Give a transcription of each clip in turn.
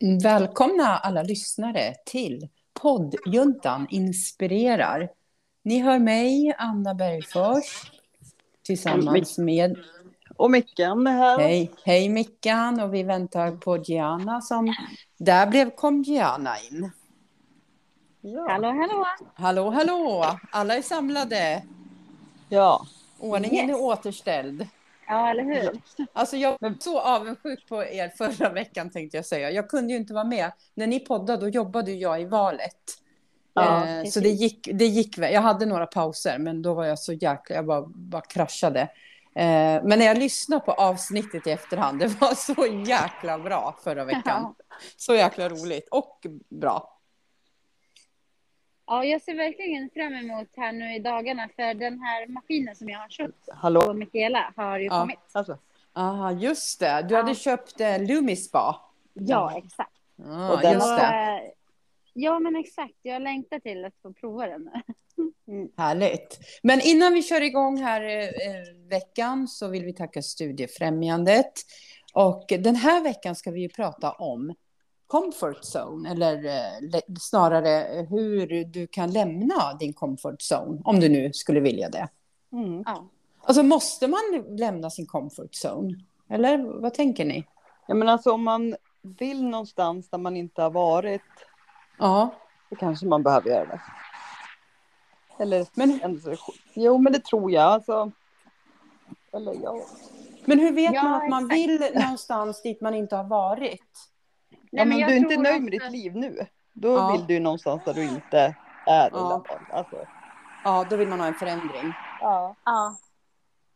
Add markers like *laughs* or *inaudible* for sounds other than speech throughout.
Välkomna alla lyssnare till poddjuntan Inspirerar. Ni hör mig, Anna Bergfors, tillsammans med... Och Mickan är här. Hej, hej Mickan, och vi väntar på Gianna som... Där blev, kom Gianna in. Ja. Hallå, hallå! Hallå, hallå! Alla är samlade. Ja. Ordningen yes. är återställd. Ja, eller hur? Alltså jag var så avundsjuk på er förra veckan tänkte jag säga. Jag kunde ju inte vara med. När ni poddade då jobbade jag i valet. Ja, eh, så det gick, det gick Jag hade några pauser men då var jag så jäkla, jag bara, bara kraschade. Eh, men när jag lyssnade på avsnittet i efterhand, det var så jäkla bra förra veckan. Ja. Så jäkla roligt och bra. Ja, jag ser verkligen fram emot här nu i dagarna för den här maskinen som jag har köpt Hallå? på Mikaela har ju ja. kommit. Alltså. Ah, just det. Du ja. hade köpt eh, Lumispa. Ja, exakt. Ah, och den, just det. Ja, men exakt. Jag längtar till att få prova den. *laughs* Mm. Härligt. Men innan vi kör igång här eh, veckan så vill vi tacka Studiefrämjandet. Och den här veckan ska vi ju prata om comfort zone, eller eh, snarare hur du kan lämna din comfort zone, om du nu skulle vilja det. Mm. Ja. Alltså måste man lämna sin comfort zone? Eller vad tänker ni? Ja, men alltså om man vill någonstans där man inte har varit, ja. då kanske man behöver göra det. Eller, men, jo, men det tror jag. Alltså, eller ja. Men hur vet ja, man att man vill någonstans dit man inte har varit? Ja, men, men du är inte nöjd med ditt liv nu. Då ja. vill du någonstans där du inte är. Ja. Alltså. ja, då vill man ha en förändring. Ja. ja.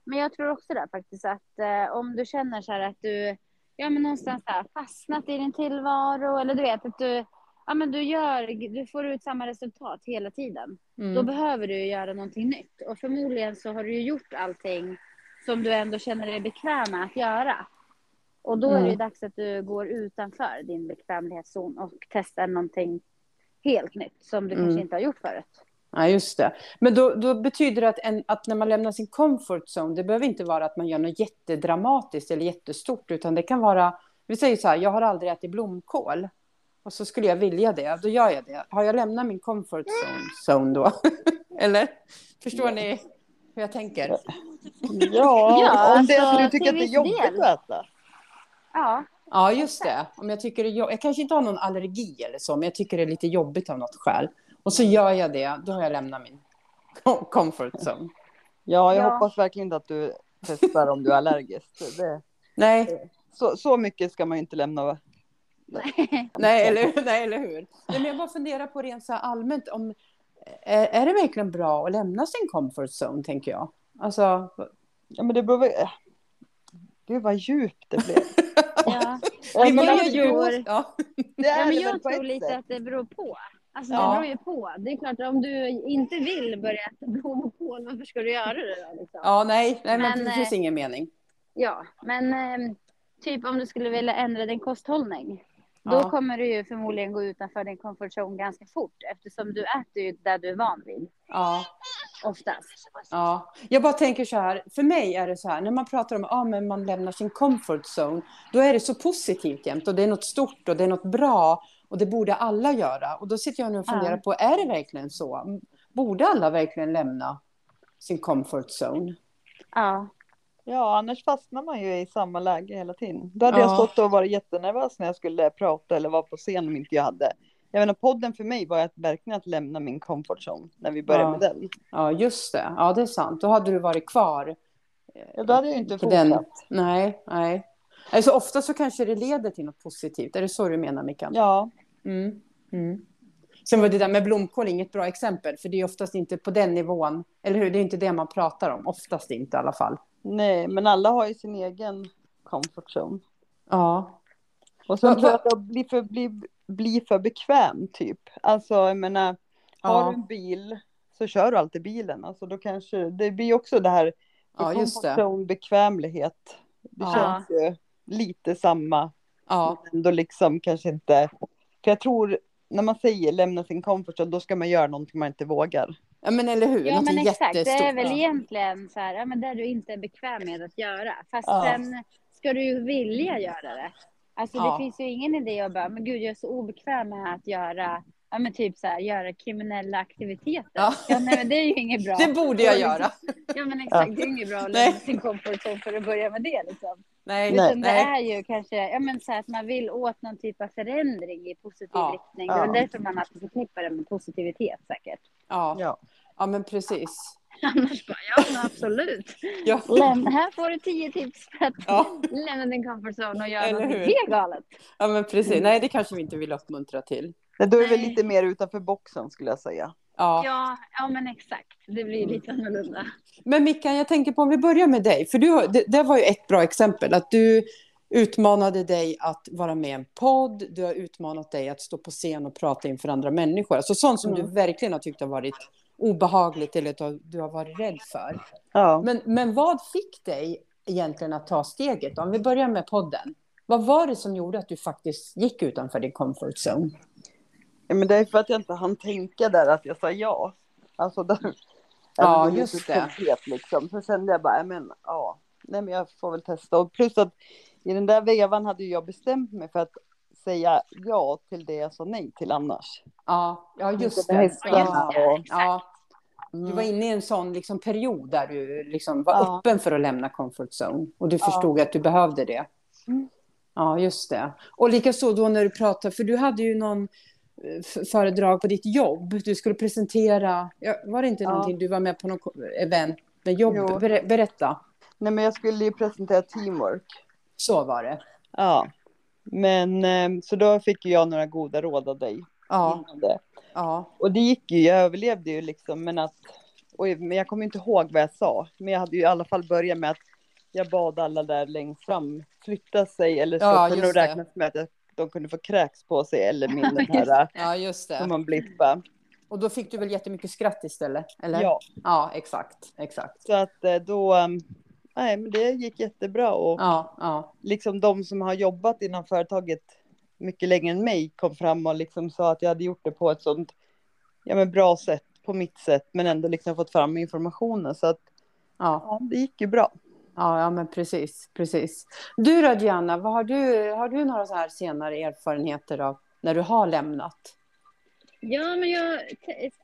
Men jag tror också det faktiskt att eh, om du känner så här att du ja, men någonstans här, fastnat i din tillvaro eller du vet att du, ja, men du, gör, du får ut samma resultat hela tiden. Mm. Då behöver du göra någonting nytt och förmodligen så har du ju gjort allting som du ändå känner dig bekväm med att göra. Och då är det mm. dags att du går utanför din bekvämlighetszon och testar någonting helt nytt som du mm. kanske inte har gjort förut. Ja, just det. Men då, då betyder det att, en, att, när man lämnar sin comfort zone, det behöver inte vara att man gör något jättedramatiskt eller jättestort, utan det kan vara, vi säger så här, jag har aldrig ätit blomkål. Och så skulle jag vilja det, då gör jag det. Har jag lämnat min comfort zone, zone då? *laughs* eller? Förstår ni hur jag tänker? Ja, ja om det är alltså, du tycker att det är jobbigt del. att äta. Ja. Ja, just det. Om jag, tycker det, jag kanske inte har någon allergi eller så, men jag tycker det är lite jobbigt av något skäl. Och så gör jag det, då har jag lämnat min comfort zone. Ja, jag ja. hoppas verkligen inte att du testar om du är allergisk. Det, nej. Så, så mycket ska man ju inte lämna. Nej, nej, eller, nej eller hur? Men jag bara funderar på rent så allmänt, om, är, är det verkligen bra att lämna sin comfort zone, tänker jag? Alltså... Ja, men det beror väl... Gud vad djupt det blev. *laughs* ja. Men jag, tror, ja. ja, men jag tror lite sätt. att det beror på. Alltså ja. det beror ju på. Det är klart om du inte vill börja äta blomkål, varför ska du göra det då? Liksom? Ja, nej, nej men, men det finns eh, ingen mening. Ja, men eh, typ om du skulle vilja ändra din kosthållning. Då ja. kommer du ju förmodligen gå utanför din comfort zone ganska fort eftersom du äter ju där du är van vid. Ja. Oftast. Ja, jag bara tänker så här, för mig är det så här, när man pratar om att ah, man lämnar sin comfort zone, då är det så positivt jämt och det är något stort och det är något bra och det borde alla göra. Och då sitter jag nu och funderar ja. på, är det verkligen så? Borde alla verkligen lämna sin comfort zone? Ja. Ja, annars fastnar man ju i samma läge hela tiden. Då hade ja. jag stått och varit jättenervös när jag skulle prata eller vara på scen om inte jag hade. Jag menar, podden för mig var att verkligen att lämna min comfort zone när vi började ja. med den. Ja, just det. Ja, det är sant. Då hade du varit kvar. Ja, då hade jag inte fortsatt. Den. Nej, nej. Alltså ofta så kanske det leder till något positivt. Är det så du menar, Mikael? Ja. Mm. Mm. Sen var det där med blomkål inget bra exempel, för det är oftast inte på den nivån, eller hur? Det är inte det man pratar om, oftast inte i alla fall. Nej, men alla har ju sin egen comfort zone. Ja. Och sen tror jag att bli för, bli, bli för bekväm typ. Alltså jag menar, har ja. du en bil så kör du alltid bilen. Alltså då kanske, det blir också det här, ja, just det. Bekvämlighet. Det ja. känns ju lite samma. Ja. Men då liksom kanske inte, för jag tror när man säger lämna sin comfort zone, då ska man göra någonting man inte vågar. Ja men eller hur, ja, men exakt. Det är väl egentligen så här, ja men det du inte är bekväm med att göra. Fast ja. sen ska du ju vilja göra det. Alltså Ja. det finns ju ingen idé att bara, men gud jag är så obekväm med att göra, ja men typ så här, göra kriminella aktiviteter. Ja. Ja, nej, men det är ju inget *laughs* bra. Det borde jag liksom- göra. *laughs* Ja men exakt, det är inget bra att lämna sin comfort zone för att börja med det liksom. Nej, Nej. Utan det nej. är ju kanske, ja men så här, att man vill åt någon typ av förändring i positiv Ja. riktning. Ja. Det är därför man alltid förknippar det med positivitet säkert. Ja. Ja. ja, men precis. *laughs* Annars bara, ja men absolut. *laughs* Ja. Lämna, här får du tio tips för att Ja. *laughs* lämna din comfort zone och göra Eller något helt galet. ja, men precis. Nej, det kanske vi inte vill uppmuntra till. Men då är det väl Nej. lite mer utanför boxen skulle jag säga. Ja. Ja, ja men exakt. Det blir lite annorlunda. Men Mickan, jag tänker på om vi börjar med dig. För du, det, det var ju ett bra exempel. Att du utmanade dig att vara med i en podd. Du har utmanat dig att stå på scen och prata inför andra människor. Alltså sånt som Mm. du verkligen har tyckt har varit obehagligt eller du har- varit rädd för. Ja. Men, men vad fick dig egentligen att ta steget? Om vi börjar med podden. Vad var det som gjorde att du faktiskt gick utanför din comfort zone? ja. Men det är för att jag inte hann tänka där att jag sa ja. Alltså där. Ja, just det. konkret, liksom. Så kände jag bara, men ja, nej men jag får väl testa. Och plus att i den där vevan hade jag bestämt mig för att säga ja till det jag sa nej till annars. Ja, ja just det. hästarna Ja, ja. Mm. Du var inne i en sån liksom, period där du liksom var Ja. öppen för att lämna comfort zone. Och du Ja. förstod att du behövde det. Mm. Ja, just det. Och likaså då när du pratade, för du hade ju någon eh, föredrag på ditt jobb. Du skulle presentera, ja, var det inte Ja. någonting, du var med på något event med jobb? Jo. Ber, berätta. Nej men jag skulle ju presentera teamwork. Så var det. Ja. Men eh, så då fick jag några goda råd av dig. Ja, ja, Och det gick ju, jag överlevde ju liksom, men att, oj, men jag kommer inte ihåg vad jag sa, men jag hade ju i alla fall börjat med att jag bad alla där längst fram flytta sig eller så Ja, kunde de räknas med att de kunde få kräks på sig eller *laughs* min den här, ja, just som det. man blippa. Och då fick du väl jättemycket skratt istället? Eller? Ja, Ja, exakt, exakt. så att eh, då, um, nej men det gick jättebra och Ja, ja, liksom de som har jobbat inom företaget mycket längre än mig kom fram och liksom sa att jag hade gjort det på ett sånt ja, men bra sätt, på mitt sätt, men ändå liksom fått fram informationen. Så att ja. ja, det gick ju bra. Ja, ja, men precis, precis. Du då, Diana, vad har, du, har du några så här senare erfarenheter av när du har lämnat? Ja, men jag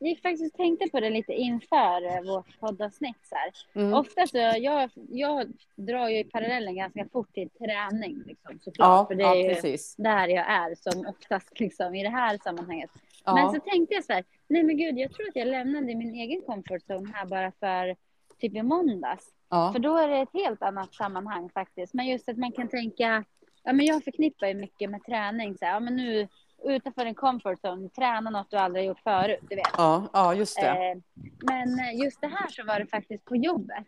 gick faktiskt och tänkte på det lite inför eh, vårt poddavsnitt. Så här. Mm. Ofta så, jag, jag drar ju i parallellen ganska fort till träning. Liksom, såklart, Ja, för det ja, är ju precis. där jag är som oftast liksom, i det här sammanhanget. Ja, Men så tänkte jag så här, nej men gud, jag tror att jag lämnade min egen comfort zone här bara för typ i måndags. ja, För då är det ett helt annat sammanhang faktiskt. Men just att man kan tänka, ja men jag förknippar ju mycket med träning. Så här, ja men nu utanför en comfort zone, träna något du aldrig gjort förut, du vet. ja, ja, just det. Eh, men just det här så var det faktiskt på jobbet.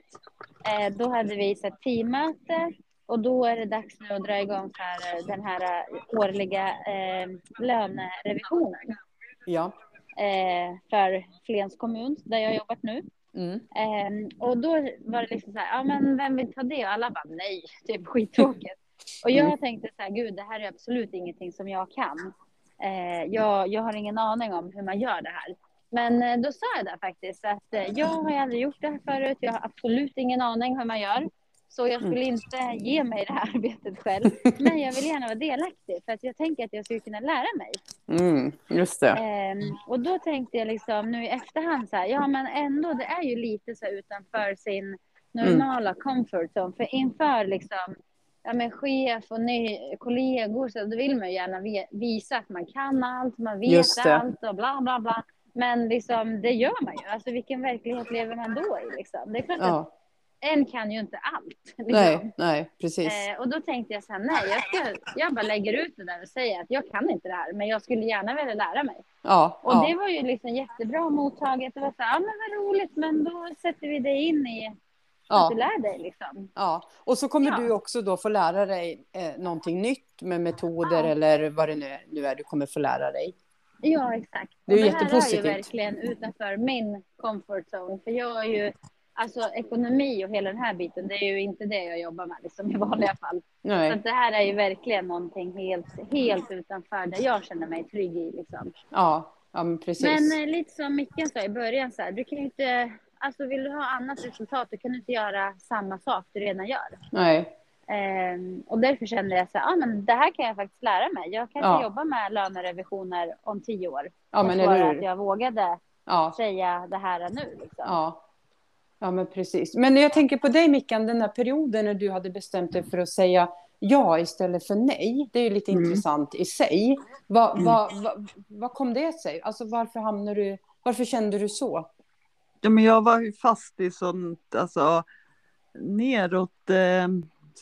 Eh, då hade vi här teammöte och då är det dags nu att dra igång här, eh, den här eh, årliga eh, lönerevisionen Ja. eh, för Flens kommun där jag har jobbat nu. Mm. Ehm, och då var det liksom så här, ja men vem vill ta det? Och alla bara nej, *laughs* typ skittråkigt. Och jag Mm. tänkte så här, gud det här är absolut ingenting som jag kan. Eh, jag, jag har ingen aning om hur man gör det här. Men eh, då sa jag där faktiskt att eh, jag har aldrig gjort det här förut. Jag har absolut ingen aning hur man gör. Så jag skulle inte ge mig det här *laughs* arbetet själv. *laughs* Men jag vill gärna vara delaktig för att jag tänker att jag skulle kunna lära mig. Mm, just det. Ehm, och då tänkte jag liksom nu i efterhand så här, ja men ändå det är ju lite så utanför sin normala comfort zone. För inför liksom, ja men chef och ny, kollegor så då vill man ju gärna visa att man kan allt, man vet det. allt och bla bla bla. Men liksom det gör man ju. Alltså vilken verklighet lever man då i liksom? Det är klart att Ja. en kan ju inte allt. Liksom. Nej, nej, precis. Eh, och då tänkte jag så här, nej, jag, ska, jag bara lägger ut det där och säger att jag kan inte det här, men jag skulle gärna vilja lära mig. Ja, Och ja, det var ju liksom jättebra mottaget. Det var så här, ja men vad roligt, men då sätter vi dig in i att du ja, lär dig liksom. ja. Och så kommer Ja. du också då få lära dig eh, någonting nytt med metoder Ja. eller vad det nu är, nu är du kommer få lära dig. Ja, exakt. Det är ju och det här är jättepositivt. ju verkligen utanför min comfort zone. För jag är ju, alltså ekonomi och hela den här biten, det är ju inte det jag jobbar med liksom, i vanliga fall. Så Nej, att det här är ju verkligen någonting helt, helt utanför där jag känner mig trygg i liksom. ja, ja men precis. Men eh, lite som Mickan sa i början, så här, du kan ju inte, alltså vill du ha annat resultat, då kan du inte göra samma sak du redan gör. Nej, Ehm, och därför kände jag så här, ah, men det här kan jag faktiskt lära mig. Jag kan Ja. inte jobba med lönerevisioner om tio år. Ja, men eller att jag vågade Ja, säga det här nu. Liksom. ja. Ja, men precis. Men jag tänker på dig, Mickan, den här perioden när du hade bestämt dig för att säga ja istället för nej. Det är ju lite Mm. intressant i sig. Vad Mm. vad- vad- vad kom det sig? Alltså varför hamnade du, varför kände du så? Ja, men jag var ju fast i sånt, alltså neråt eh,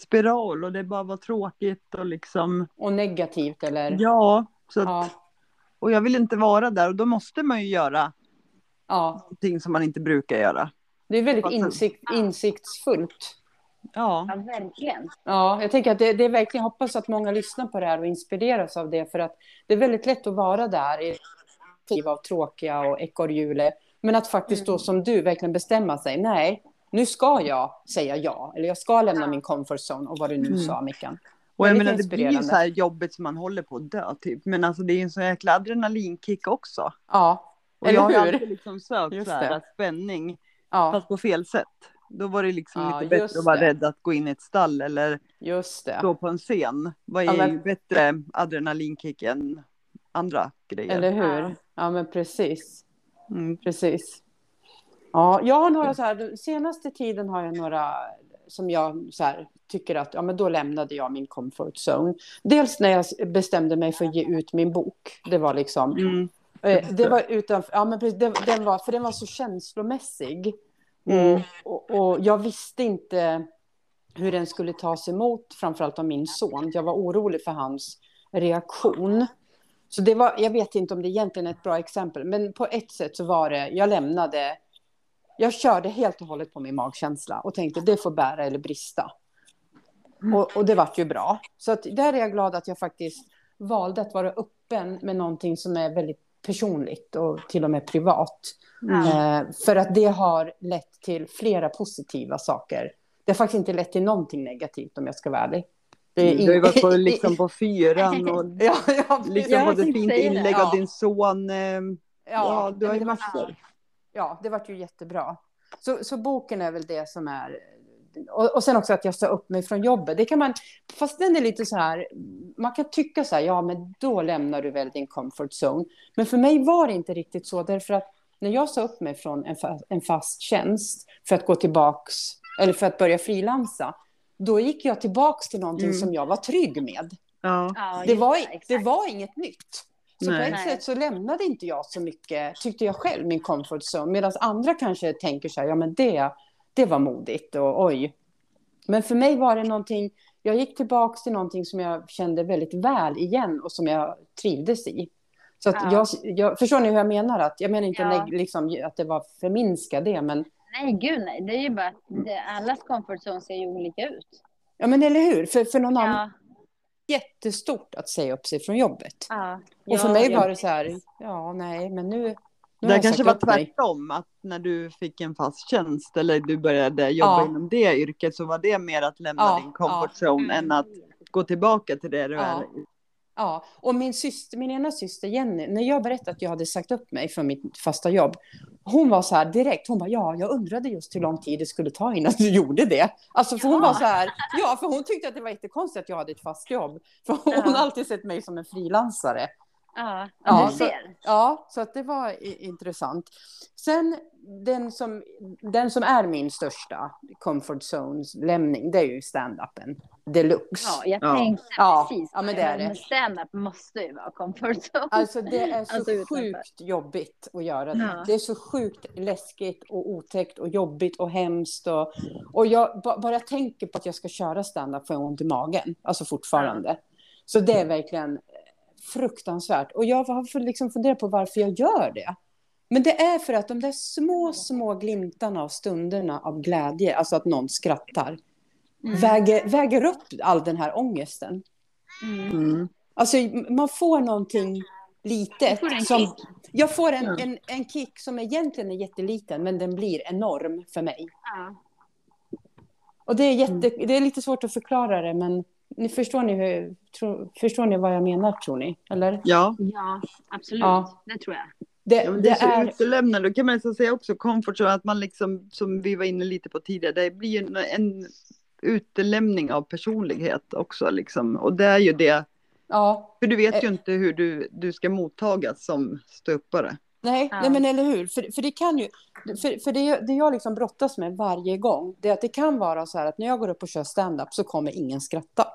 spiral och det bara var tråkigt och liksom, Och negativt eller? ja, så att, Ja, och jag vill inte vara där och då måste man ju göra ja. någonting som man inte brukar göra. Det är väldigt sen- insikt, insiktsfullt. Ja, Ja, verkligen. Ja, jag tänker att det, det är verkligen, jag hoppas att många lyssnar på det här och inspireras av det, för att det är väldigt lätt att vara där i av tråkiga och ekorrhjulet, men att faktiskt då som du verkligen bestämma sig, nej, nu ska jag säga ja, eller jag ska lämna min comfort zone och vad du nu Mm. sa, Mickan. och jag menar det blir ju så här jobbigt som man håller på att dö typ, men alltså det är en sån jäkla adrenalinkick också. Ja, Och Eller jag har hur? alltid liksom sökt Just så här, spänning, ja, fast på fel sätt. Då var det liksom Ja, lite bättre att vara det. rädd att gå in i ett stall eller stå på en scen. Vad Ja, är men- ju bättre adrenalinkick än andra grejer. Eller hur? Ja. Ja, men precis. Mm. Precis. Ja, jag har några så här, senaste tiden har jag några som jag så här, tycker att, ja men då lämnade jag min comfort zone. Dels när jag bestämde mig för att ge ut min bok. Det var liksom, Mm. eh, det var utanför, ja men precis, det, den var, för den var så känslomässig. Mm. Och, och, och jag visste inte hur den skulle tas emot, framförallt av min son. Jag var orolig för hans reaktion. Så det var, jag vet inte om det egentligen är ett bra exempel, men på ett sätt så var det, jag lämnade, jag körde helt och hållet på min magkänsla och tänkte det får bära eller brista. Och, och det vart ju bra. Så att där är jag glad att jag faktiskt valde att vara öppen med någonting som är väldigt personligt och till och med privat. Ja. Eh, för att det har lett till flera positiva saker. Det har faktiskt inte lett till någonting negativt om jag ska vara ärlig. Du har ju varit på, liksom på fyran *laughs* och Ja, ja, liksom fått ett fint inlägg Ja. av din son. Eh, ja, du har ju massor. Ja, det vart ju jättebra. Så, så boken är väl det som är... Och, och sen också att jag sa upp mig från jobbet. Det kan man, fast den är lite så här, man kan tycka så här, ja men då lämnar du väl din comfort zone. Men för mig var det inte riktigt så, därför att när jag sa upp mig från en, fa, en fast tjänst för att gå tillbaks, eller för att börja frilansa, då gick jag tillbaks till någonting Mm. som jag var trygg med. Ja. Det var, det var inget nytt. Så Nej. på ett sätt så lämnade inte jag så mycket, tyckte jag själv, min comfort zone. Medan andra kanske tänker så här, ja men det, det var modigt och oj. Men för mig var det någonting, jag gick tillbaka till någonting som jag kände väldigt väl igen och som jag trivdes i. Så att Ja. jag, jag, förstår ni hur jag menar? Att, jag menar inte Ja. liksom, att det var förminska det, men, Nej, gud nej. Det är ju bara att det, allas comfort zone ser ju olika ut. ja, men eller hur? För, för någon annan Ja, jättestort att säga upp sig från jobbet. ja. Och för Ja, mig ja. var det så här, ja nej, men nu, nu har Det kanske var tvärtom, att när du fick en fast tjänst eller du började jobba Ja. inom det yrket så var det mer att lämna Ja, din comfort ja. zone än att gå tillbaka till det du Ja. är. Ja, och min, syster, min ena syster Jenny, när jag berättade att jag hade sagt upp mig från mitt fasta jobb, hon var så här direkt, hon bara, ja, jag undrade just hur lång tid det skulle ta innan du *laughs* gjorde det. Alltså, för hon Ja. var så här, ja, för hon tyckte att det var jättekonstigt att jag hade ett fast jobb. För hon Ja. har alltid sett mig som en frilansare. Ja, Ja, så-. Ja, så att det var intressant. Sen den som, den som är min största comfort zones lämning, det är ju stand-upen deluxe. Ja, jag Ja. tänkte Ja, precis. ja, men det är det. Stand-up måste ju vara comfort zone. Alltså det är så Alltså, utanför. sjukt jobbigt att göra det. Ja. Det är så sjukt läskigt och otäckt och jobbigt och hemskt. Och, och jag ba- bara tänker på att jag ska köra stand-up får jag ont i magen. Alltså fortfarande. Så det är verkligen fruktansvärt. Och jag har liksom funderat på varför jag gör det. Men det är för att de där små, små glimtarna av stunderna av glädje, alltså att någon skrattar, Mm. väger, väger upp all den här ångesten. Mm. Mm. Alltså man får någonting litet. Får en som, kick. Jag får en, Ja. en, en kick som egentligen är jätteliten, men den blir enorm för mig. Ja. Och det är, jätte, det är lite svårt att förklara det, men ni förstår, ni hur, tro, förstår ni vad jag menar, tror ni? Eller? Ja, ja, absolut. Ja. Det tror jag. Det, ja det det är så är... utelämnande. Då kan man nästan säga också comfort zone, att man liksom, som vi var inne lite på tidigare, det blir en, en utelämning av personlighet också liksom. Och det är ju det. Ja. För du vet Eh. ju inte hur du, du ska mottagas som ståuppare. Nej, Ja. nej, men eller hur? För, för det kan ju, för, för det, det jag liksom brottas med varje gång, det är att det kan vara så här att när jag går upp och kör stand-up så kommer ingen skratta.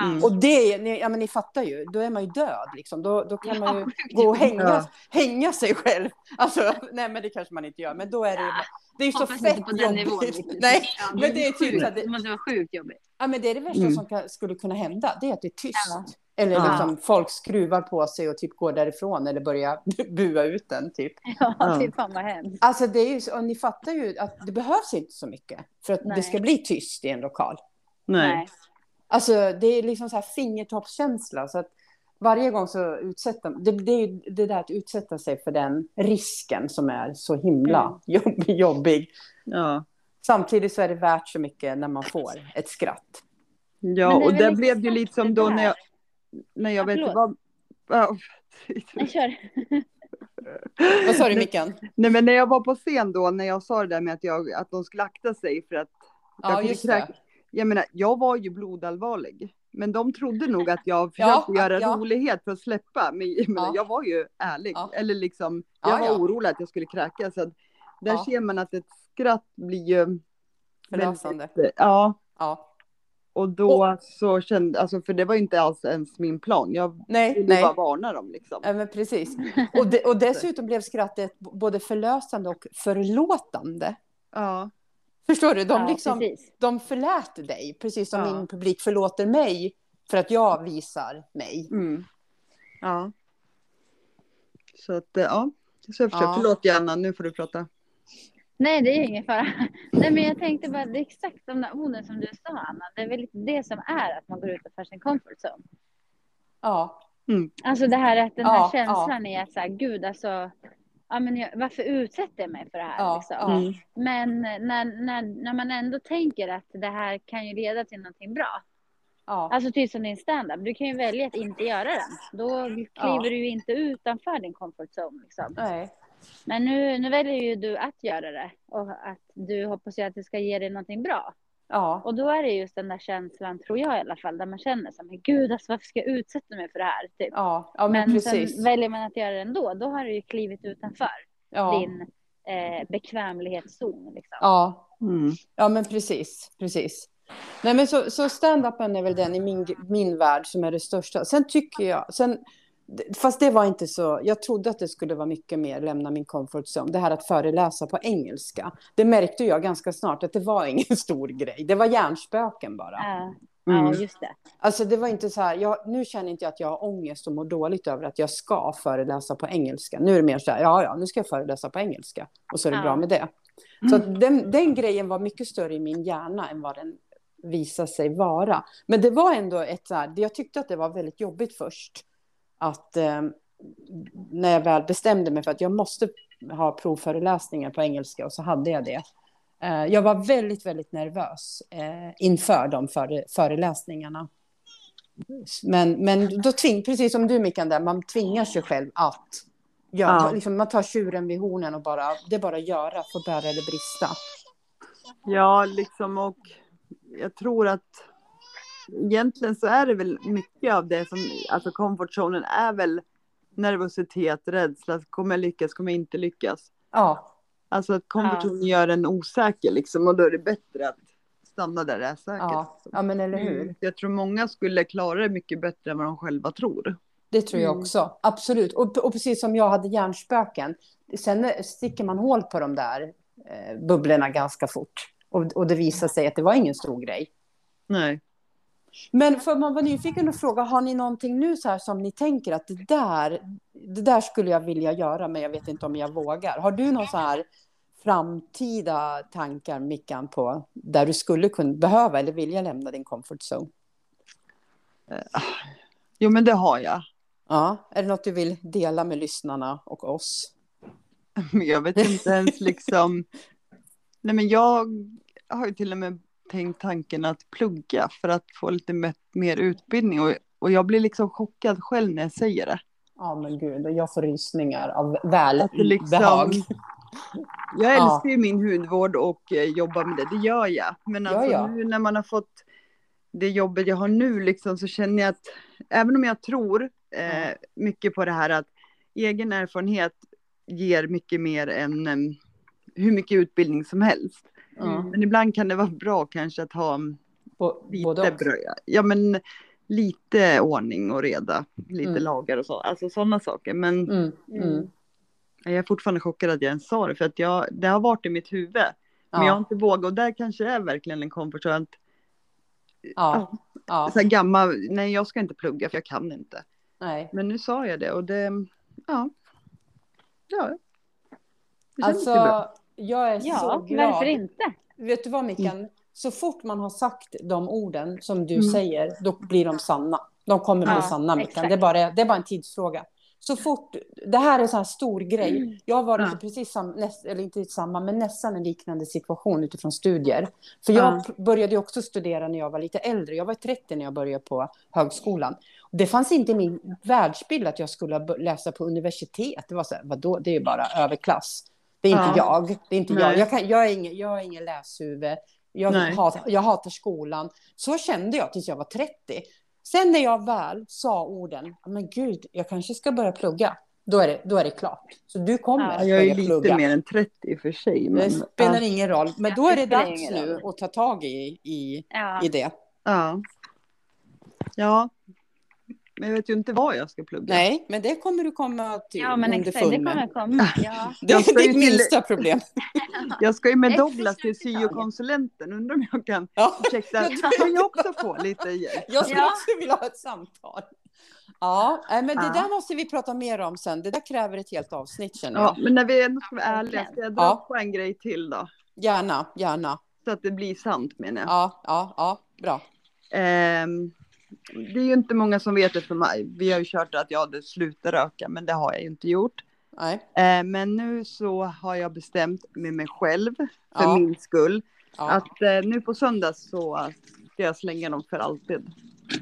Mm. Och det, ni, ja men ni fattar ju, då är man ju död liksom. Då, då kan man ju *laughs* Ja, gå och hänga, Ja. hänga sig själv. Alltså, *laughs* nej men det kanske man inte gör, men då är det, Ja. det är ju så fett på den nivån. jobbigt. *laughs* Nej, Ja, men det är typ sjukt. så att det- det måste vara sjukt jobbigt. ja men det är det värsta Mm. som kan, skulle kunna hända, det är att det är tyst. Ja. Eller Ja. liksom folk skruvar på sig och typ går därifrån eller börjar bua ut den typ. Ja, Ja. fy fan vad hemskt. Alltså det är ju, och ni fattar ju att det behövs inte så mycket för att Nej. det ska bli tyst i en lokal. Nej. Alltså det är liksom så här fingertoppskänsla så att varje gång så utsätter det, det är ju det där att utsätta sig för den risken som är så himla Mm. jobb, jobbig. Ja. Samtidigt så är det värt så mycket när man får ett skratt. Ja, och det blev det ju lite som då när jag, när jag Ja, vet inte vad... Jag *laughs* kör. *laughs* Vad sa du Mickan? Nej men när jag var på scen då, när jag sa det där med att, jag, att de skulle akta sig för att jag Ja kunde just kräk- det. Jag menar, jag var ju blodallvarlig. Men de trodde nog att jag *laughs* försökte Ja, göra ja. rolighet för att släppa. Men jag, menar, Ja. jag var ju ärlig. Eller liksom, jag Ja, var orolig att jag skulle kräkas. Så där ser man att ett skratt blir ju... Förlösande. väldigt- Ja, Ja. och då så kände, alltså för det var inte alls ens min plan. Jag Nej, ville nej. bara varna dem liksom. Ja, men precis. *laughs* Och, de, och dessutom blev skrattet både förlösande och förlåtande. Ja, Förstår du? De, Ja, liksom, precis. de förlät dig, precis som Ja. min publik förlåter mig för att jag visar mig. mm. ja. Så att, eh, ja. Så jag försöker, Ja. förlåt Janna, nu får du prata. Nej, det är ingen fara. *laughs* Nej, men jag tänkte bara, det är exakt de där orden som du sa, Anna. Det är väl lite det som är att man går utanför sin comfort zone. Ja, Alltså det här att den här Ja, känslan är att så här, gud alltså, ja, men jag, varför utsätter jag mig för det här? Ja, liksom? Mm. Men när, när, när man ändå tänker att det här kan ju leda till någonting bra. ja, Alltså typ som din standup, du kan ju välja att inte göra den. Då kliver Ja. du ju inte utanför din comfort zone. Liksom. nej. Men nu, nu väljer ju du att göra det och att du hoppas ju att det ska ge dig någonting bra. Ja, Och då är det just den där känslan, tror jag i alla fall, där man känner så här, men gud alltså varför ska jag utsätta mig för det här? Typ. ja, ja men, men precis. sen väljer man att göra det ändå, då har du ju klivit utanför Ja, din eh, bekvämlighetszon. Liksom. ja, Mm. ja, men precis, precis. Nej, men så, så stand-upen är väl den i min, min värld som är det största. Sen tycker jag, sen, fast det var inte så, jag trodde att det skulle vara mycket mer lämna min comfort zone. Det här att föreläsa på engelska. Det märkte jag ganska snart att det var *laughs* ingen stor grej. Det var hjärnspöken bara. Ja, Mm. ja, just det. Alltså det var inte så här, jag, nu känner inte jag att jag har ångest och mår dåligt över att jag ska föreläsa på engelska. Nu är det mer så här, ja, ja, nu ska jag föreläsa på engelska. Och så är det Ja. bra med det. Så att den, den grejen var mycket större i min hjärna än vad den visade sig vara. Men det var ändå ett så här, jag tyckte att det var väldigt jobbigt först. Att eh, när jag väl bestämde mig för att jag måste ha provföreläsningar på engelska och så hade jag det. Eh, jag var väldigt, väldigt nervös eh, inför de före, föreläsningarna. Men, men då tving, precis som du Mikael, där, man tvingar sig själv att göra, Ja. liksom, man tar tjuren vid hornen och bara, det är bara att göra, få bära eller brista. Ja, liksom och jag tror att egentligen så är det väl mycket av det som, alltså comfortzonen är väl nervositet, rädsla, kommer jag lyckas, kommer jag inte lyckas. Ja, Alltså att comfortzonen gör en osäker liksom och då är det bättre att stanna där det är säkert. ja, ja men eller hur. Mm. Jag tror många skulle klara det mycket bättre än vad de själva tror. Det tror jag Mm. också, absolut. Och, och precis som jag hade hjärnspöken, sen sticker man hål på de där eh, bubblorna ganska fort. Och, och det visar sig att det var ingen stor grej. Nej. Men för man var nyfiken och fråga, har ni någonting nu så här som ni tänker att det där, det där skulle jag vilja göra, men jag vet inte om jag vågar. Har du någon så här framtida tankar, Mickan, på där du skulle kunna behöva eller vilja lämna din comfort zone? Jo men det har jag. Ja, är det något du vill dela med lyssnarna och oss? *laughs* Jag vet inte ens liksom. *laughs* Nej men jag har ju till och med tänkt tanken att plugga för att få lite me- mer utbildning och, och jag blir liksom chockad själv när jag säger det. Ja, men gud, och jag får rysningar av väl Att det liksom. *laughs* Jag Ja. älskar ju min hudvård och eh, jobbar med det, det gör jag. Men Ja, alltså ja. nu när man har fått det jobbet jag har nu liksom så känner jag att även om jag tror eh, Ja. mycket på det här att egen erfarenhet ger mycket mer än eh, hur mycket utbildning som helst. Ja. Men ibland kan det vara bra kanske att ha Bo- lite bröja. Ja men lite ordning och reda, lite Mm. lagar och så, alltså sådana saker. Men Mm. Mm. jag är fortfarande chockad att jag ens sa det för att jag, det har varit i mitt huvud. Men jag har Ja. inte vågat och där kanske det är verkligen en comfort zone att Ja. Ja. så här gammal, nej jag ska inte plugga för jag kan inte. Nej. Men nu sa jag det och det, ja. Ja. Det känns ju bra. Jag är så Ja, glad. varför inte? Vet du vad Mikael? Så fort man har sagt de orden som du Mm. säger, då blir de sanna. De kommer bli Ja, sanna Mikael. Det är, bara, det är bara en tidsfråga. Så fort, det här är en sån här stor grej. Jag har varit Ja. i precis samma, näst, eller inte samma, men nästan en liknande situation utifrån studier. För jag Ja. började också studera när jag var lite äldre. Jag var 30 när jag började på högskolan. Det fanns inte i min världsbild att jag skulle läsa på universitet. Det var så här, vadå, det är ju bara överklass. Det är inte Ja. jag. Det är inte Nej. jag. Jag, kan, jag, är ingen, jag är ingen läshuvud. Jag hatar, jag hatar skolan. Så kände jag tills jag var 30. Sen när jag väl sa orden, men gud, jag kanske ska börja plugga. Då är det, då är det klart. Så du kommer Ja, Ja, jag är ju börja lite plugga. mer än 30 i och för sig. Det Men, spelar ja, ingen roll. Men då är det det dags nu roll. att ta tag i, i, Ja. i det. ja. ja. Men jag vet ju inte vad jag ska plugga. Nej, men det kommer du komma till ja, men exakt, det kommer komma. Ja. *laughs* Det är ska ju ditt minsta problem. *laughs* Jag ska ju med *laughs* Douglas till syokonsulenten. Undrar om jag kan, Ja, ursäkta, kan jag också få lite hjälp? jag skulle Ja. också vilja ha ett samtal. Ja, men det Ja. där måste vi prata mer om sen. Det där kräver ett helt avsnitt känner Ja, jag. men när vi ändå ska vara ärliga, ska jag dra Ja. på en grej till då? Gärna, gärna. Så att det blir sant menar jag. Ja, ja, ja, bra. Ehm, det är ju inte många som vet det för mig. Vi har ju kört att jag hade slutat röka, men det har jag ju inte gjort. Nej, Ehm, men nu så har jag bestämt med mig själv, för Ja. min skull, ja, att eh, nu på söndag så ska jag slänga dem för alltid.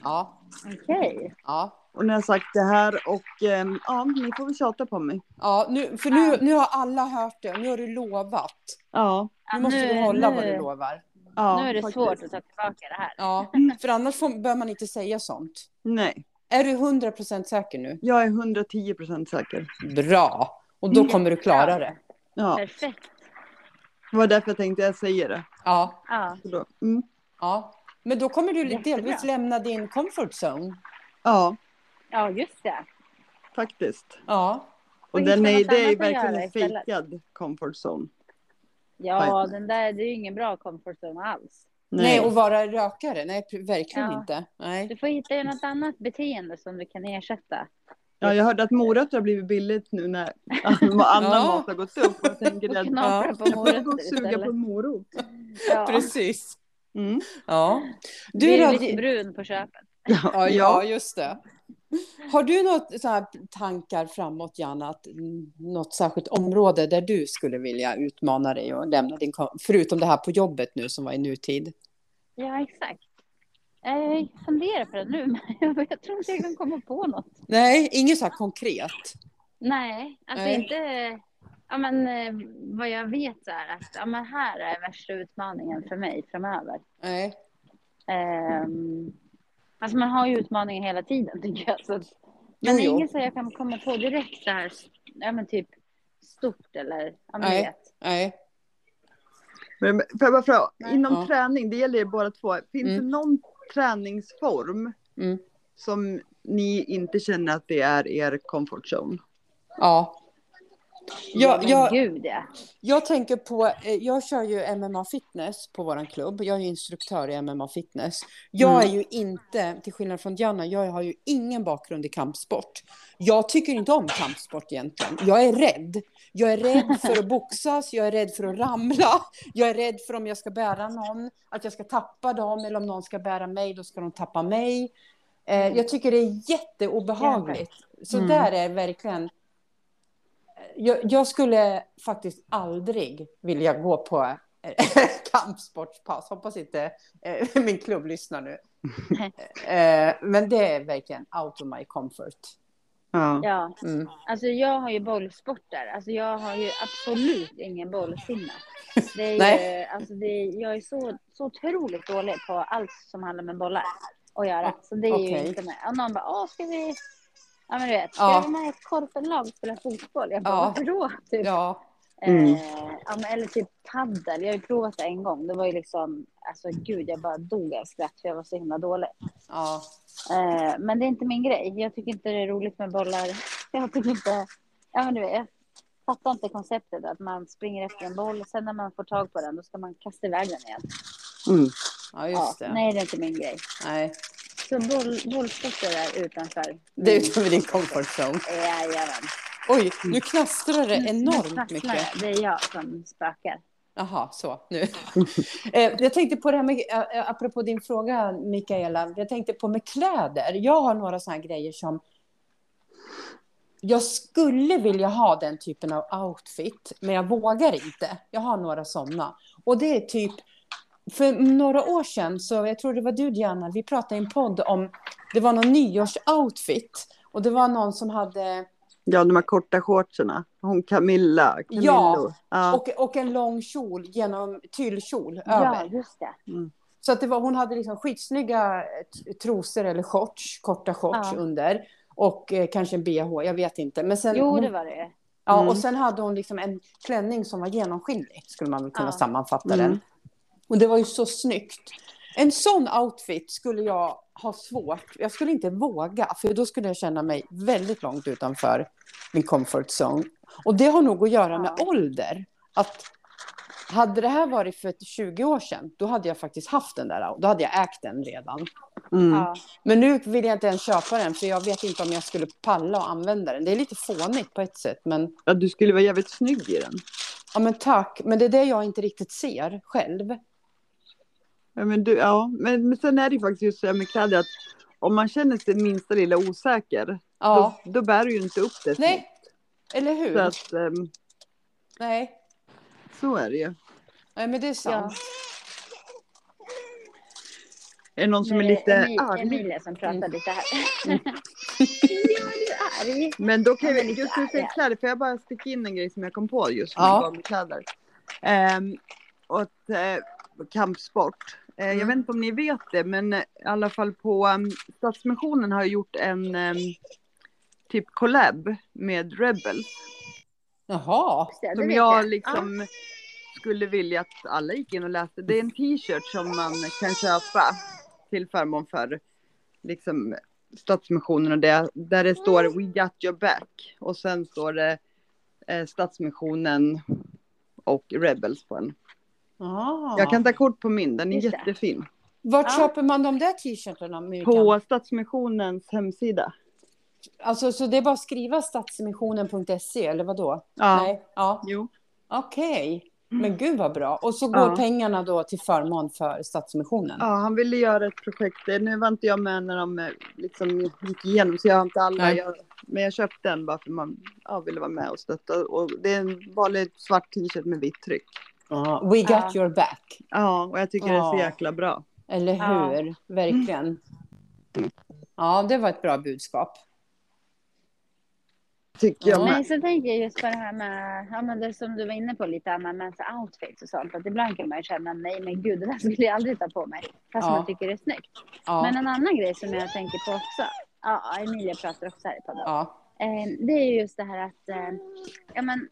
ja, Okej. ja. Och nu har jag sagt det här och ehm, ja, ni får väl tjata på mig. Ja, nu, för nu, nu har alla hört det och nu har du lovat. Ja, Nu måste du hålla nu- vad du lovar. Ja nu är det faktiskt. svårt att ta tillbaka det här. Ja, för annars får, bör man inte säga sånt. Nej, Är du 100% säker nu? jag är 110 procent säker. Bra. Och då kommer du klara det. Ja, Perfekt. det var därför jag tänkte jag säger det. Ja, Ja. Då, mm, ja. Men då kommer du Jättebra. delvis lämna din comfort zone. ja, ja, just det. faktiskt. Ja, Och hitta den är, det är att verkligen en fejkad comfort zone. Ja, den där, det är ju ingen bra comfort zone alls. nej, och vara rökare? Nej, verkligen Ja. inte. Nej. Du får hitta något annat beteende som du kan ersätta. Ja, jag hörde att morötter har blivit billigt nu när *laughs* annan Ja. mat har gått upp. Och jag tänker att Ja. på jag får gå och morötter suga istället. på morot. Ja. Precis. Mm. Ja. Du blir då? lite brun på köpet. Ja, ja, just det. Har du här tankar framåt, Janna, att något särskilt område där du skulle vilja utmana dig och lämna din, förutom det här på jobbet nu som var i nutid? Ja, exakt. Eh, Jag funderar på det nu, men *laughs* jag, tror inte jag kan komma på något. Nej, inget så här konkret. Nej, alltså Nej. inte... Ja, men eh, vad jag vet är att ja, men här är värsta utmaningen för mig framöver. Nej. Ehm, alltså man har ju utmaningar hela tiden *laughs* tycker jag. Så, att- Jo, men jo. inget så jag kan komma på direkt så här, ja men typ stort eller, ja men Nej. vet. Nej. Men får jag bara fråga, Nej. inom Ja. träning, det gäller ju båda två. Finns Mm. det någon träningsform Mm. som ni inte känner att det är er comfort zone? Ja. Ja, Jag, men jag, gud ja. jag tänker på, eh, jag kör ju MMA fitness på våran klubb. Jag är instruktör i MMA fitness. Jag är Mm. ju inte, till skillnad från Diana, jag har ju ingen bakgrund i kampsport. Jag tycker inte om kampsport egentligen. Jag är rädd. Jag är rädd *laughs* för att boxas, jag är rädd för att ramla, jag är rädd för om jag ska bära någon, att jag ska tappa dem, eller om någon ska bära mig, då ska de tappa mig. Eh, jag tycker det är jätteobehagligt. Så Mm. där är verkligen... Jag, jag skulle faktiskt aldrig vilja gå på eh, *laughs* kampsportspass. Hoppas inte eh, *laughs* min klubb lyssnar nu. *laughs* Eh, men det är verkligen out of my comfort. Ja. Ja, Mm. alltså jag har ju bollsporter. Alltså jag har ju absolut ingen bollsinne. Det är ju, Nej. alltså det är, jag är så, så otroligt dålig på allt som handlar med bollar att göra. Så det är ju Okej. inte med. Och någon bara, åh ska vi, ja men du vet, ska Ja. jag vara med i ett korpenlag och spela fotboll? Jag bara, Ja. varför då? Typ. Ja, Mm. Eh, ja, men, eller typ paddel. Jag har ju provat det en gång. Det var ju liksom, alltså gud jag bara dog av skratt för jag var så himla dålig. ja. Eh, men det är inte min grej. Jag tycker inte det är roligt med bollar. *laughs* Jag tycker inte, ja men du vet, jag fattar inte konceptet att man springer efter en boll och sen när man får tag på den då ska man kasta iväg den igen. Mm. ja Ja, just det. nej det är inte min grej. Nej. Så boll, bollsporter är utanför. Det är utanför din comfort zone. Jajamän. Oj, nu knastrar det enormt knacklar mycket. det. Är jag som spökar. Jaha, så nu. *laughs* Eh, jag tänkte på det här med, eh, apropå din fråga Mikaela, jag tänkte på med kläder. Jag har några sådana grejer som jag skulle vilja ha den typen av outfit, men jag vågar inte. Jag har några sådana. Och det är typ, för några år sedan, så jag tror det var du Diana, vi pratade i en podd om, det var någon nyårsoutfit. Och det var någon som hade, Ja, de här korta shortserna. Hon Camilla. Camillo. Ja, ja. och, och en lång kjol genom tyllkjol Ja, över. just det. Så att det var, hon hade liksom skitsnygga t- trosor eller shorts, korta shorts Ja. under. Och eh, kanske en bh, jag vet inte. Men sen, Jo, hon, det var det. ja, Mm. Och sen hade hon liksom en klänning som var genomskinlig, skulle man väl kunna Ja. sammanfatta Mm. den. Och det var ju så snyggt. En sån outfit skulle jag ha svårt, jag skulle inte våga, för då skulle jag känna mig väldigt långt utanför min comfort zone. Och det har nog att göra med Ja. ålder. Att hade det här varit för 20 år sedan, då hade jag faktiskt haft den där, då hade jag ägt den redan. Mm. Ja. Men nu vill jag inte ens köpa den, för jag vet inte om jag skulle palla och använda den. Det är lite fånigt på ett sätt, men, ja, du skulle vara jävligt snygg i den. ja, men tack. Men det är det jag inte riktigt ser själv. Ja, men, du, ja. Men, men sen är det ju faktiskt just så här med kläder att om man känner sig minsta lilla osäker, Ja, då, då bär du ju inte upp det. nej, eller hur? Så, att, ehm, Nej. så är det ju. Nej, men det är sant. Är det någon som är lite arg? Emilia som pratar Mm. lite här. ja, du är arg. Men då kan Ja, jag, just du säger kläder, för jag bara sticka in en grej som jag kom på just Ja. med kläder. Ehm, och att, eh, kampsport. Eh, Jag Mm. vet inte om ni vet det, men i alla fall på um, Stadsmissionen har gjort en em, typ collab med Rebels. Jaha. Som jag jag. liksom skulle vilja att alla gick in och läste. Det är en t-shirt som man kan köpa till förmån för liksom Stadsmissionen och det, där det står We got your back. Och sen står det eh, Stadsmissionen och Rebels på en. Ah. Jag kan ta kort på min, den är Just det. jättefin. Vart Ja. köper man de där t-shirtarna? På Stadsmissionens hemsida. Alltså, så det är bara att skriva stadsmissionen.se eller vad då? Ja, Nej. Ja. jo. Okej. Men gud vad bra. Och så går Ja. pengarna då till förmån för Stadsmissionen? Ja, han ville göra ett projekt. Nu var inte jag med när de eh, liksom gick igenom, så jag har inte alla. Jag, men jag köpte den bara för man ja, ville vara med och stötta. Och det är en vanlig svart t-shirt med vitt tryck. Ja. We got Ja. your back. Ja, och jag tycker det är så Ja. jäkla bra. Eller Ja. hur? Verkligen. Ja, det var ett bra budskap. Tycker jag Ja. med. Nej, så tänker jag just på det här med, ja men det som du var inne på lite Anna, med outfits och sånt. Att ibland kan man ju känna, nej men gud det där skulle jag aldrig ta på mig. Fast Ja. man tycker det är snyggt. Ja. Men en annan grej som jag tänker på också, ja Emilia pratar också här i podden. ja. Eh, Det är ju just det här att eh, ja, men,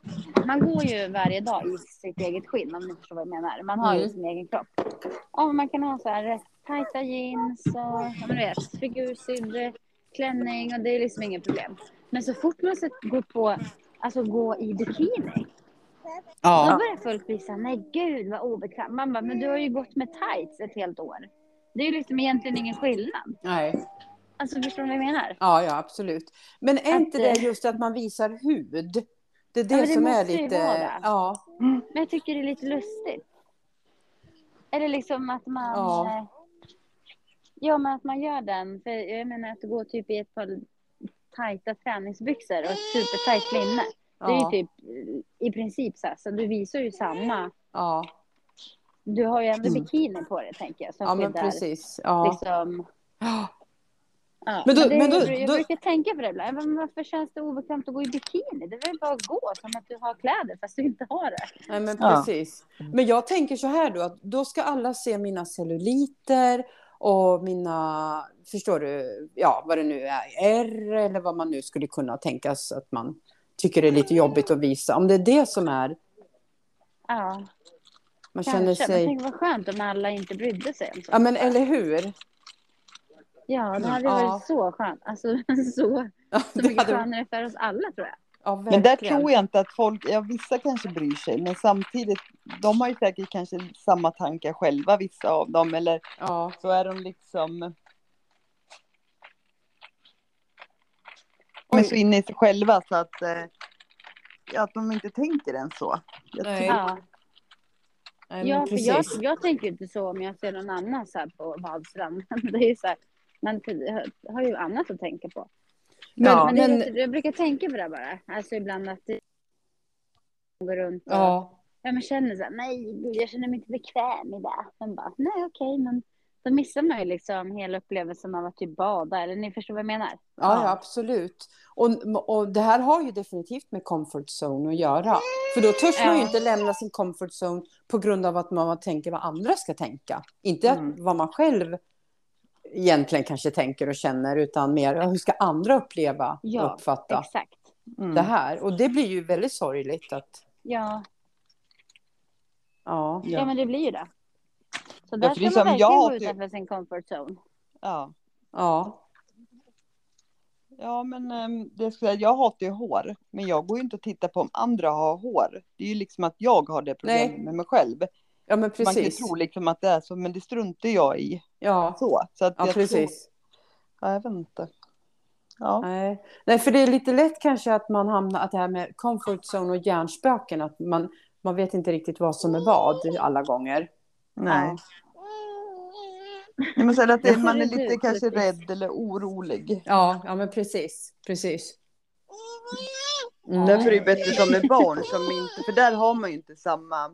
man går ju varje dag i sitt eget skinn om ni förstår vad jag menar. Man har ju Mm. sin egen kropp. Ja, man kan ha så här rätt tajta jeans och ja, men du vet, figursydd klänning och det är liksom inget problem. Men så fort man ska gå på, alltså gå i bikini, då ja. börjar folk bli såhär, nej gud vad obekvämt. Man bara, men du har ju gått med tights ett helt år. Det är ju liksom egentligen ingen skillnad. Nej. Alltså förstår du vad jag menar? Ja, ja, absolut. Men är Att, inte det just att man visar hud? Det är det men det som är lite... Ja. Men jag tycker det är lite lustigt. Eller liksom att man... Ja. eh, Ja, men att man gör den. För jag menar att gå typ i ett par tajta träningsbyxor och ett supertajt linne. Det är Ja. ju typ eh, i princip så här, så du visar ju samma. Ja. Du har ju ändå Mm. bikini på dig tänker jag. Som ja, men precis. Ja. liksom. Ja. Ja, Men men då- det, men då- jag då- brukar tänka på det ibland. Men varför känns det obekvämt att gå i bikini? Det är väl bara att gå som att du har kläder fast du inte har det. Nej, men Ja. precis. Men jag tänker så här då, att då ska alla se mina celluliter och mina, förstår du, ja vad det nu är, R eller vad man nu skulle kunna tänkas att man tycker det är lite jobbigt att visa. Om det är det som är, Ja, man kanske. känner Men sig, tänk vad skönt om alla inte brydde sig om sånt. ja men eller hur? Ja, det hade Ja. varit så skönt. Alltså *laughs* så, Ja, så mycket hade- skönare för oss alla tror jag. ja, Men där tror jag inte att folk, ja vissa kanske bryr sig, men samtidigt, de har ju säkert kanske samma tankar själva, vissa av dem, eller Ja, så är de liksom de är så inne i sig själva så att, eh, ja, att de inte tänker än så. Jag Nej. tror, Ja, nej, ja men för jag, jag tänker inte så om jag ser någon annan så här på badstranden. *laughs* Det är så här, man har ju annat att tänka på. Men, Men, är men, lite- jag brukar tänka på det bara. Alltså ibland att det går runt och ja, ja, men känner så här, nej, jag känner mig inte bekväm i det. Men bara, nej okej, men då missar man ju liksom hela upplevelsen av att typ bada. Eller ni förstår vad jag menar? ja, ja, absolut. Och, och det här har ju definitivt med comfort zone att göra. För då törs man ju Ja. inte lämna sin comfort zone på grund av att man tänker vad andra ska tänka. Inte Mm. vad man själv egentligen kanske tänker och känner, utan mer ja, hur ska andra uppleva och Ja, uppfatta Exakt. mm. det här. Och det blir ju väldigt sorgligt att, Ja, ja. ja. men det blir ju det. Så Ja, där är ska man som jag verkligen har gå utanför sin comfort zone. ja. Ja, Ja, men ehm, det skulle jag, jag hatar ju hår, men jag går ju inte och tittar på om andra har hår. Det är ju liksom att jag har det problemet Nej. med mig själv. Ja men Man kan ju precis. tro liksom att det är så, men det struntar jag i. Ja, Så, så att ja jag precis. Tror, ja, jag vet inte. Ja. Nej. Nej, för det är lite lätt kanske att man hamnar, att det här med comfort zone och hjärnspöken, att man, man vet inte riktigt vad som är vad alla gånger. Nej. Nej, men så att det, Ja, man är lite kanske precis. rädd eller orolig. Ja, ja men precis. Precis. Mm. Därför är det bättre som med barn som inte, för där har man ju inte samma,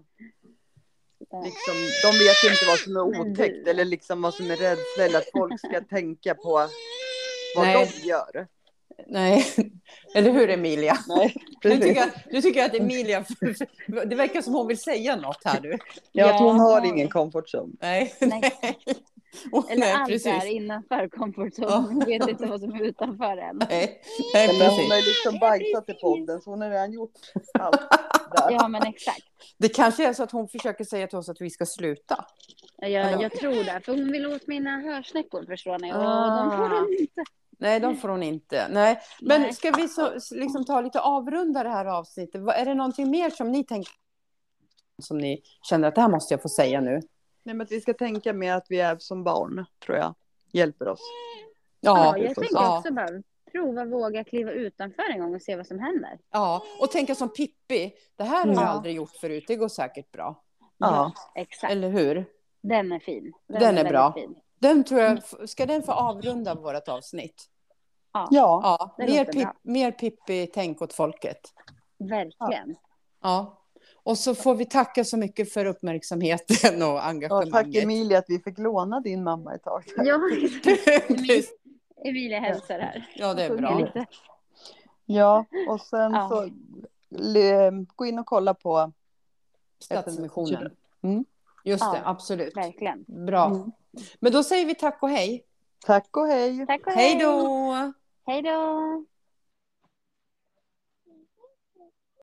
liksom, de vet ju inte vad som är otäckt du- eller liksom vad som är rädsla eller att folk ska tänka på vad Nej. de gör. Nej, *laughs* eller hur Emilia? Nej, *laughs* Du precis. tycker, du tycker att Emilia, *laughs* det verkar som hon vill säga något här du. Ja, att hon har Ja. ingen comfort zone. Nej, Nej. Och- Eller nej, allt precis. är innanför comfort zone. Ja. Hon vet inte vad som är utanför än. Nej, nej Men hon har liksom bajsat i podden så hon har redan gjort allt där. Ja, men exakt. Det kanske är så att hon försöker säga till oss att vi ska sluta. Jag, jag tror det. För hon vill åt mina hörsnäckor förstår ni. Och Ah. de får hon inte. Nej, de får hon inte. Nej. Men Nej. ska vi så, liksom ta lite avrunda det här avsnittet? Är det någonting mer som ni tänker som ni känner att det här måste jag få säga nu? Nej, men att vi ska tänka mer att vi är som barn, tror jag. Hjälper oss. Ja, Ja, jag tänker ja. också bara prova våga kliva utanför en gång och se vad som händer. ja. Och tänka som Pippi. Det här har jag Ja. aldrig gjort förut. Det går säkert bra. Ja. Exakt. Eller hur? Den är fin. Den är väldigt bra. Fin. Den tror jag, ska den få avrunda vårt avsnitt? Ja, Ja. Mer, pip, mer Pippi-tänk åt folket. verkligen. Ja. Och så får vi tacka så mycket för uppmärksamheten och ja, engagemanget. tack Emilia att vi fick låna din mamma ett tag. Ja. *laughs* Emilia hälsar här. ja, det är bra. Ja, och sen Ja. så gå in och kolla på Stadsmissionen. Mm. Just det, Ja. absolut. Verkligen. Bra. Mm. Men då säger vi tack och hej. Tack och hej! Tack och Hej då! Hej då!